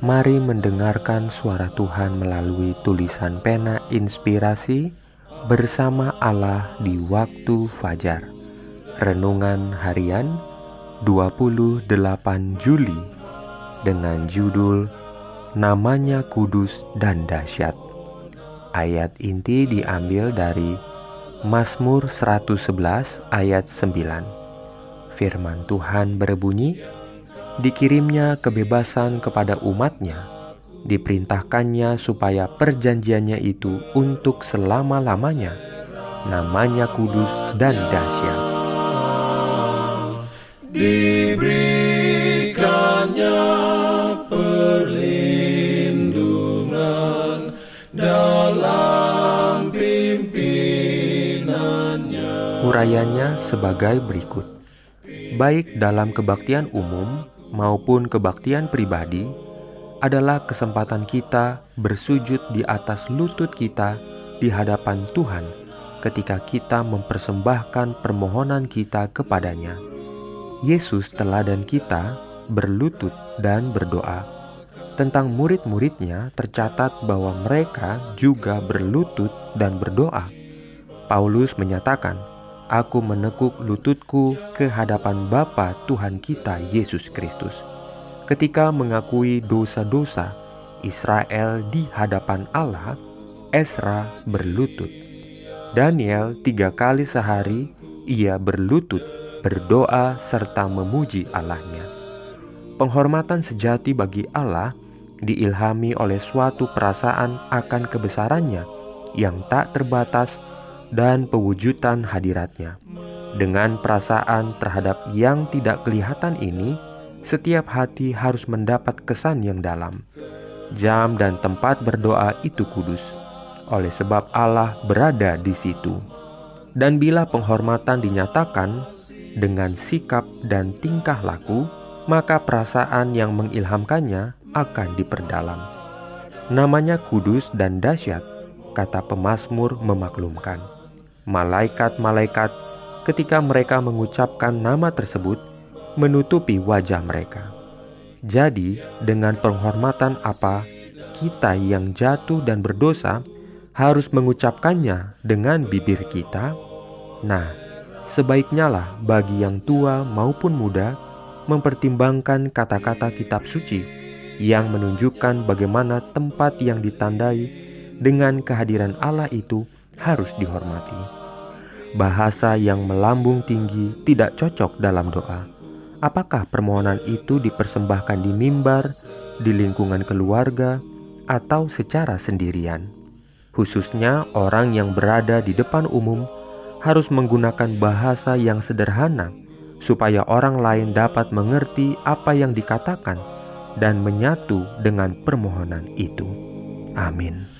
Mari mendengarkan suara Tuhan melalui tulisan pena inspirasi bersama Allah di waktu fajar. Renungan harian 28 Juli dengan judul Namanya Kudus dan Dahsyat. Ayat inti diambil dari Mazmur 111 ayat 9. Firman Tuhan berbunyi, dikirimnya kebebasan kepada umatnya, diperintahkannya supaya perjanjiannya itu untuk selama-lamanya, namanya kudus dan dahsyat. Diberikannya perlindungan dalam pimpinannya. Urayanya sebagai berikut. Baik dalam kebaktian umum maupun kebaktian pribadi adalah kesempatan kita bersujud di atas lutut kita di hadapan Tuhan ketika kita mempersembahkan permohonan kita kepadanya. Yesus teladan kita berlutut dan berdoa. Tentang murid-muridnya tercatat bahwa mereka juga berlutut dan berdoa. Paulus menyatakan, aku menekuk lututku ke hadapan Bapa Tuhan kita Yesus Kristus. Ketika mengakui dosa-dosa Israel di hadapan Allah, Esra berlutut. Daniel tiga kali sehari ia berlutut, berdoa serta memuji Allahnya. Penghormatan sejati bagi Allah diilhami oleh suatu perasaan akan kebesarannya yang tak terbatas dan pewujudan hadiratnya. Dengan perasaan terhadap yang tidak kelihatan ini, setiap hati harus mendapat kesan yang dalam. Jam dan tempat berdoa itu kudus, oleh sebab Allah berada di situ. Dan bila penghormatan dinyatakan dengan sikap dan tingkah laku, maka perasaan yang mengilhamkannya akan diperdalam. Namanya kudus dan dahsyat, kata pemazmur memaklumkan malaikat-malaikat ketika mereka mengucapkan nama tersebut menutupi wajah mereka. Jadi, dengan penghormatan apa kita yang jatuh dan berdosa harus mengucapkannya dengan bibir kita? Nah, sebaiknya lah bagi yang tua maupun muda mempertimbangkan kata-kata kitab suci yang menunjukkan bagaimana tempat yang ditandai dengan kehadiran Allah itu harus dihormati bahasa yang melambung tinggi tidak cocok dalam doa. Apakah permohonan itu dipersembahkan di mimbar, di lingkungan keluarga, atau secara sendirian? Khususnya orang yang berada di depan umum harus menggunakan bahasa yang sederhana supaya orang lain dapat mengerti apa yang dikatakan dan menyatu dengan permohonan itu. Amin.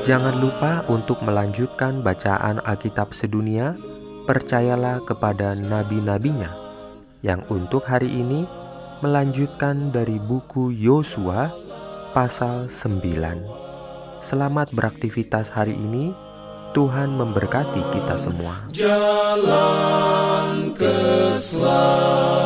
Jangan lupa untuk melanjutkan bacaan Alkitab sedunia. percayalah kepada nabi-nabinya yang untuk hari ini melanjutkan dari buku Yosua pasal 9. Selamat beraktivitas hari ini. Tuhan memberkati kita semua. Jalan keselamatan